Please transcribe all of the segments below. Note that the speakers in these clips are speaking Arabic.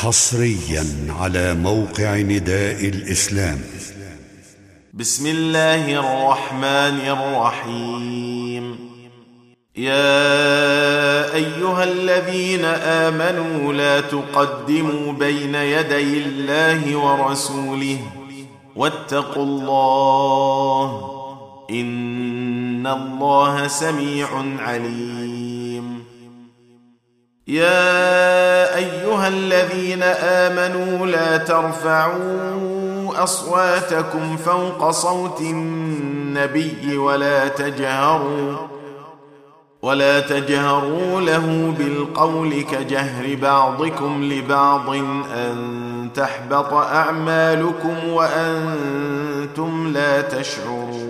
حصريا على موقع نداء الإسلام. بسم الله الرحمن الرحيم. يا أيها الذين آمنوا لا تقدموا بين يدي الله ورسوله واتقوا الله إن الله سميع عليم. يا أيها الذين آمنوا لا ترفعوا أصواتكم فوق صوت النبي ولا تجهروا ولا تجهروا له بالقول كجهر بعضكم لبعض أن تحبط أعمالكم وأنتم لا تشعرون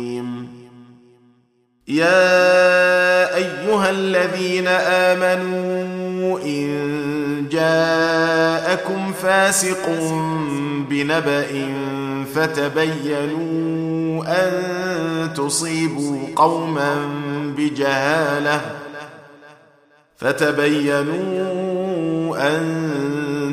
يا أيها الذين آمنوا إن جاءكم فاسق بنبأ فتبينوا أن تصيبوا قوما بجهالة فتبينوا أن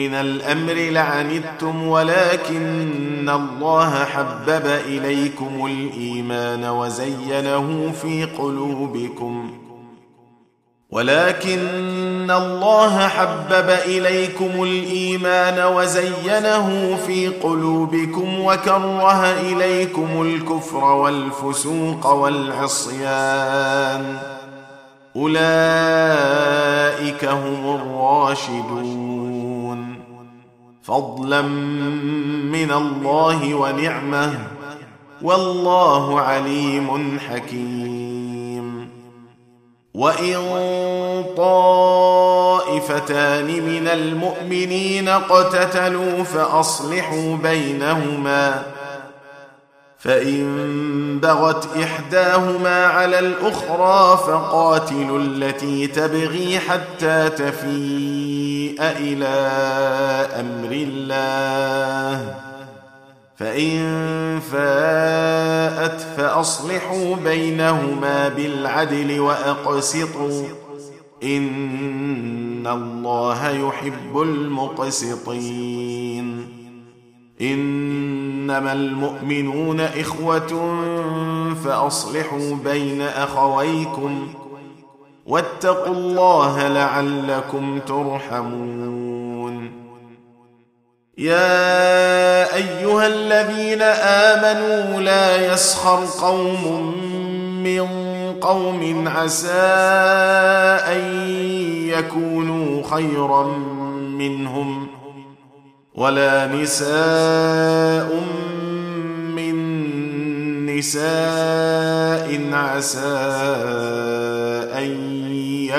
من الأمر لعنتم ولكن الله حبب إليكم الإيمان وزينه في قلوبكم. ولكن الله حبب إليكم الإيمان وزينه في قلوبكم وكره إليكم الكفر والفسوق والعصيان. أولئك هم الراشدون. فضلا من الله ونعمة. والله عليم حكيم. وإن طائفتان من المؤمنين اقتتلوا فأصلحوا بينهما. فإن بغت إحداهما على الأخرى فقاتلوا التي تبغي حتى تفيء إلى أمر الله فان فاءت فاصلحوا بينهما بالعدل واقسطوا ان الله يحب المقسطين انما المؤمنون اخوه فاصلحوا بين اخويكم واتقوا الله لعلكم ترحمون. يا أيها الذين آمنوا لا يسخر قوم من قوم عسى أن يكونوا خيرا منهم ولا نساء من نساء عسى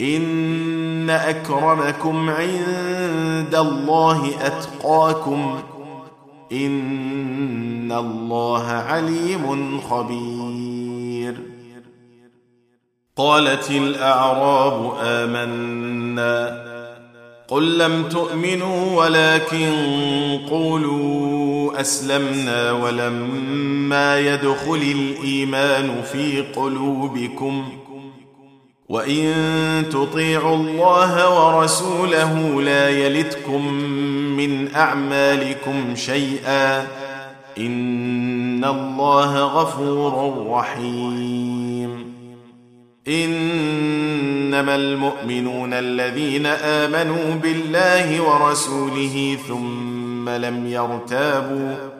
إن أكرمكم عند الله أتقاكم إن الله عليم خبير. قالت الأعراب آمنا. قل لم تؤمنوا ولكن قولوا أسلمنا ولما يدخل الإيمان في قلوبكم وان تطيعوا الله ورسوله لا يلتكم من اعمالكم شيئا ان الله غفور رحيم. انما المؤمنون الذين امنوا بالله ورسوله ثم لم يرتابوا